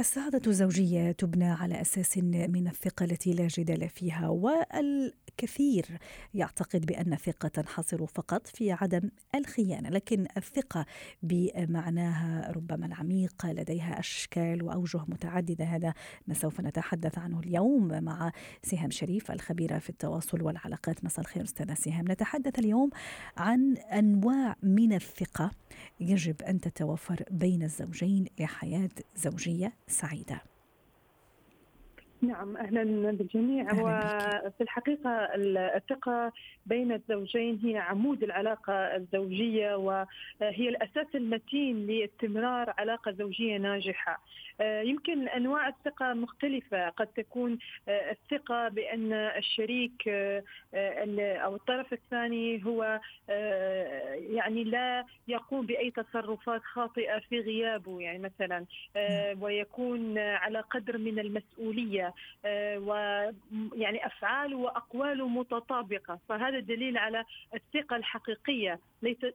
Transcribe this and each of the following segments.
السعادة الزوجية تبنى على أساس من الثقة التي لا جدال فيها وال كثير يعتقد بأن الثقة تنحصر فقط في عدم الخيانة لكن الثقة بمعناها ربما العميق لديها أشكال وأوجه متعددة هذا ما سوف نتحدث عنه اليوم مع سهام شريف الخبيرة في التواصل والعلاقات. مساء الخير أستاذة سهام. نتحدث اليوم عن أنواع من الثقة يجب أن تتوفر بين الزوجين لحياة زوجية سعيدة. نعم أهلا بالجميع. وفي الحقيقة الثقة بين الزوجين هي عمود العلاقة الزوجية وهي الأساس المتين لاستمرار علاقة زوجية ناجحة. آه، يمكن أنواع الثقة مختلفة. قد تكون آه، الثقة بأن الشريك آه، أو الطرف الثاني هو يعني لا يقوم بأي تصرفات خاطئة في غيابه يعني مثلا ويكون على قدر من المسؤولية. ويعني افعاله واقواله متطابقة. فهذا دليل على الثقة الحقيقية.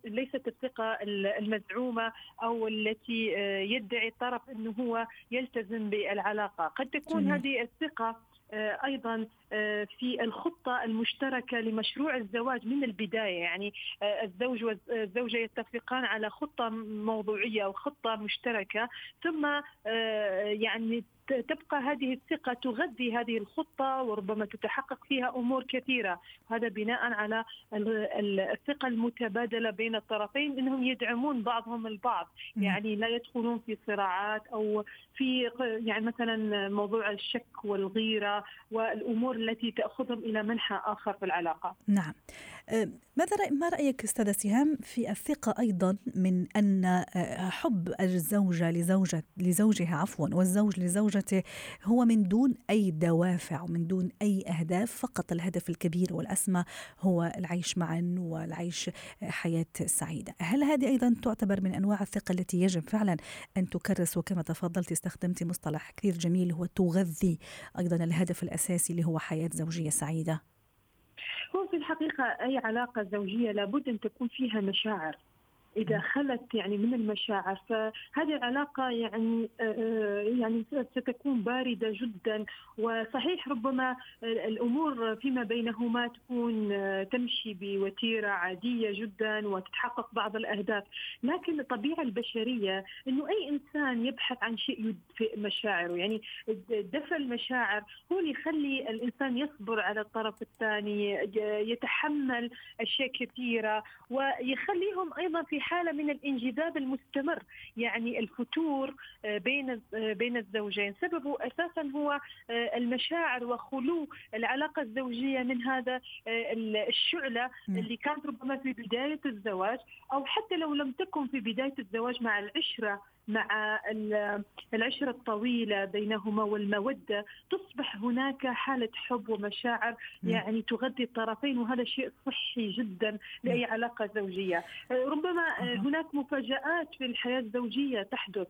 ليست الثقة المزعومة أو التي يدعي الطرف إنه هو يلتزم بالعلاقة. قد تكون جميل. هذه الثقة آه، أيضا آه، في الخطة المشتركة لمشروع الزواج من البداية. يعني آه، الزوج والزوجه يتفقان على خطة موضوعية أو خطة مشتركة ثم يعني تبقى هذه الثقة تغذي هذه الخطة وربما تتحقق فيها أمور كثيرة. هذا بناء على الثقة المتبادلة بين الطرفين أنهم يدعمون بعضهم البعض. يعني لا يدخلون في صراعات أو في يعني مثلا موضوع الشك والغيرة والأمور التي تأخذهم إلى منحى آخر في العلاقة. نعم. أه، ماذا رأي ما رأيك أستاذة سهام في الثقة أيضا من أن أه، حب الزوجة لزوجة لزوجها عفوا والزوج لزوجة زوجته هو من دون أي دوافع ومن دون أي أهداف فقط الهدف الكبير والأسمى هو العيش معا والعيش حياة سعيدة. هل هذه أيضا تعتبر من أنواع الثقة التي يجب فعلا أن تكرس؟ وكما تفضلت استخدمت مصطلح كثير جميل هو تغذي أيضا الهدف الأساسي اللي هو حياة زوجية سعيدة. هو في الحقيقة أي علاقة زوجية لابد أن تكون فيها مشاعر. إذا خلت يعني من المشاعر فهذه العلاقة يعني آه، آه، يعني ستكون باردة جدا. وصحيح ربما الأمور فيما بينهما تكون آه، تمشي بوتيرة عادية جدا وتتحقق بعض الأهداف. لكن الطبيعة البشرية إنه أي إنسان يبحث عن شيء يدفئ مشاعره. يعني دفع المشاعر هو اللي يخلي الإنسان يصبر على الطرف الثاني يتحمل أشياء كثيرة ويخليهم أيضا في حالة من الانجذاب المستمر يعني الفتور آه، بين آه، بين الزوجين. سببه أساسا هو آه، المشاعر وخلو العلاقة الزوجية من هذا الشعلة اللي كانت ربما في بداية الزواج أو حتى لو لم تكن في بداية الزواج مع العشرة مع العشرة الطويلة بينهما والمودة تصبح هناك حالة حب ومشاعر يعني تغذي الطرفين وهذا شيء صحي جدا لأي علاقة زوجية. ربما هناك مفاجآت في الحياة الزوجية تحدث.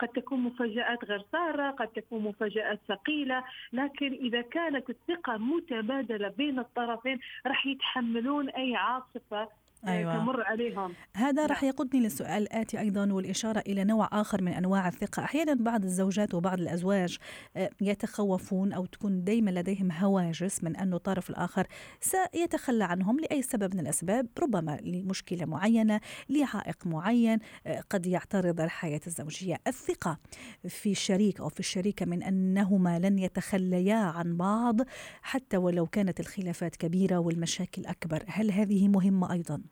قد تكون مفاجآت غير سارة قد تكون مفاجآت ثقيلة لكن إذا كانت الثقة متبادلة بين الطرفين راح يتحملون أي عاصفة أيوة. تمر عليهم هذا راح نعم. يقودني للسؤال الآتي أيضا والإشارة إلى نوع آخر من أنواع الثقة أحيانا بعض الزوجات وبعض الأزواج آه، يتخوفون أو تكون دائما لديهم هواجس من أن الطرف الآخر سيتخلى عنهم لأي سبب من الأسباب ربما لمشكلة معينة لعائق معين آه، قد يعترض الحياة الزوجية الثقة في الشريك أو في الشريكة من أنهما لن يتخليا عن بعض حتى ولو كانت الخلافات كبيرة والمشاكل أكبر هل هذه مهمة أيضا؟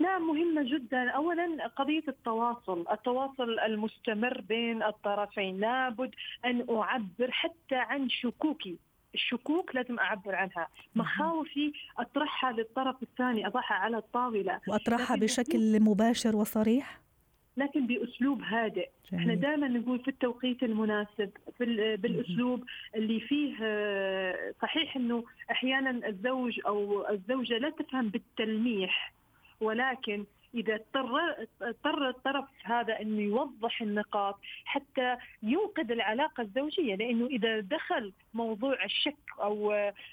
نعم مهمة جدا. أولا قضية التواصل التواصل المستمر بين الطرفين. لابد أن أعبر حتى عن شكوكي. الشكوك لازم أعبر عنها. مخاوفي أطرحها للطرف الثاني أضعها على الطاولة. وأطرحها بشكل مباشر وصريح؟ لكن بأسلوب هادئ. جميل. إحنا دائما نقول في التوقيت المناسب في بالأسلوب اللي فيه صحيح إنه أحيانا الزوج أو الزوجة لا تفهم بالتلميح. ولكن إذا اضطر اضطر الطرف هذا انه يوضح النقاط حتى ينقذ العلاقة الزوجية لأنه إذا دخل موضوع الشك أو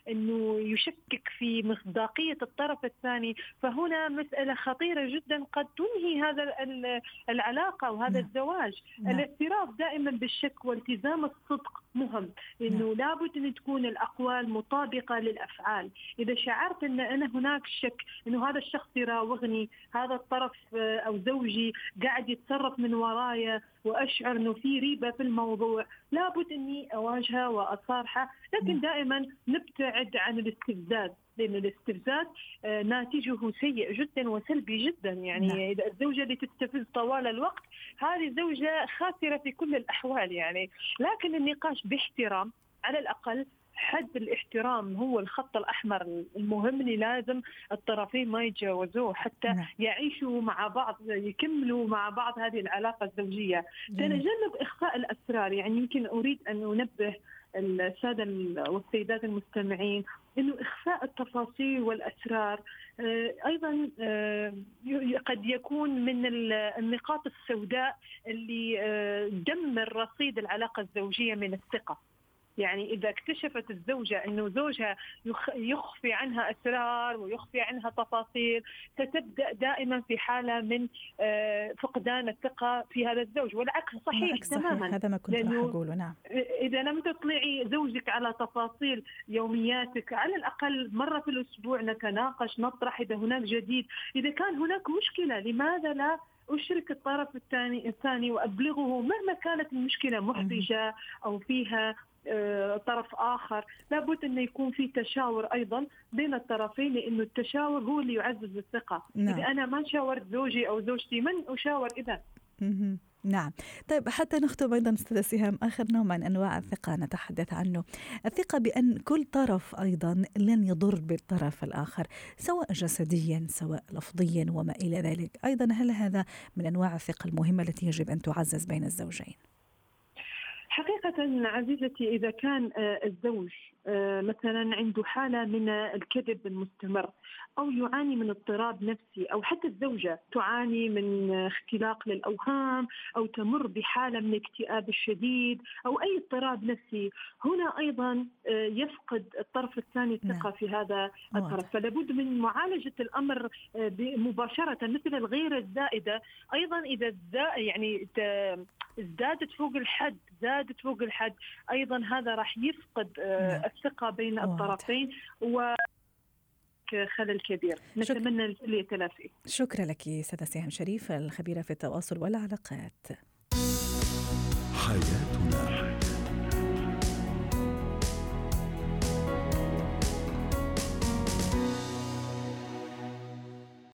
أنه يشكك في مصداقية الطرف الثاني فهنا مسألة خطيرة جدا قد تنهي هذا العلاقة وهذا نعم. الزواج نعم. الاعتراف دائما بالشك والتزام الصدق مهم انه نعم. لابد أن تكون الأقوال مطابقة للأفعال إذا شعرت أن أنا هناك شك أنه هذا الشخص يراوغني هذا الطرف أو زوجي قاعد يتصرف من ورايا وأشعر إنه في ريبة في الموضوع. لابد إني أواجهه واصارحه لكن دائما نبتعد عن الاستفزاز لأن الاستفزاز آه، ناتجه سيء جدا وسلبي جدا. يعني نعم. إذا الزوجة اللي تستفز طوال الوقت هذه زوجه خاسرة في كل الأحوال يعني. لكن النقاش باحترام على الأقل حد الاحترام هو الخط الأحمر المهم اللي لازم الطرفين ما يتجاوزوه حتى نعم. يعيشوا مع بعض يكملوا مع بعض هذه العلاقة الزوجية. تنجنب إخفاء الأسرار يعني يمكن أريد أن أنبه السادة والسيدات المستمعين إنه إخفاء التفاصيل والأسرار آه، أيضا آه، قد يكون من النقاط السوداء اللي آه، دمر رصيد العلاقة الزوجية من الثقة. يعني إذا اكتشفت الزوجة أنه زوجها يخفي عنها أسرار ويخفي عنها تفاصيل ستبدأ دائما في حالة من آه، فقدان الثقة في هذا الزوج. والعكس صحيح, صحيح تماما. هذا ما كنت راح أقوله نعم. إذا لم تطلعي زوجك على تفاصيل يومياتك على الأقل مرة في الأسبوع نتناقش نطرح إذا هناك جديد. إذا كان هناك مشكلة لماذا لا أشرك الطرف الثاني الثاني وأبلغه مهما كانت المشكلة محرجة أو فيها طرف آخر. لابد انه يكون في تشاور أيضا بين الطرفين لأنه التشاور هو اللي يعزز الثقة. نعم. إذا أنا ما شاورت زوجي أو زوجتي من أشاور إذا؟ نعم. طيب حتى نختم أيضا أستاذة سهام آخر نوع من أنواع الثقة نتحدث عنه. الثقة بأن كل طرف أيضا لن يضر بالطرف الآخر سواء جسديا سواء لفظيا وما إلى ذلك. أيضا هل هذا من أنواع الثقة المهمة التي يجب أن تعزز بين الزوجين؟ حقيقة عزيزتي إذا كان آه، الزوج آه، مثلا عنده حالة من الكذب المستمر أو يعاني من اضطراب نفسي أو حتى الزوجة تعاني من اختلاق للأوهام أو تمر بحالة من الاكتئاب الشديد أو أي اضطراب نفسي هنا أيضا آه، يفقد الطرف الثاني الثقة نعم. في هذا الطرف. فلابد من معالجة الأمر مباشرة مثل الغيرة الزائدة. أيضا إذا يعني ازدادت فوق الحد زادت فوق الحد. أيضا هذا راح يفقد آه، نعم. الثقة بين الطرفين و خلل كبير. نتمنى التلافي شكرا لك سادة سهام شريف الخبيرة في التواصل والعلاقات. حياتنا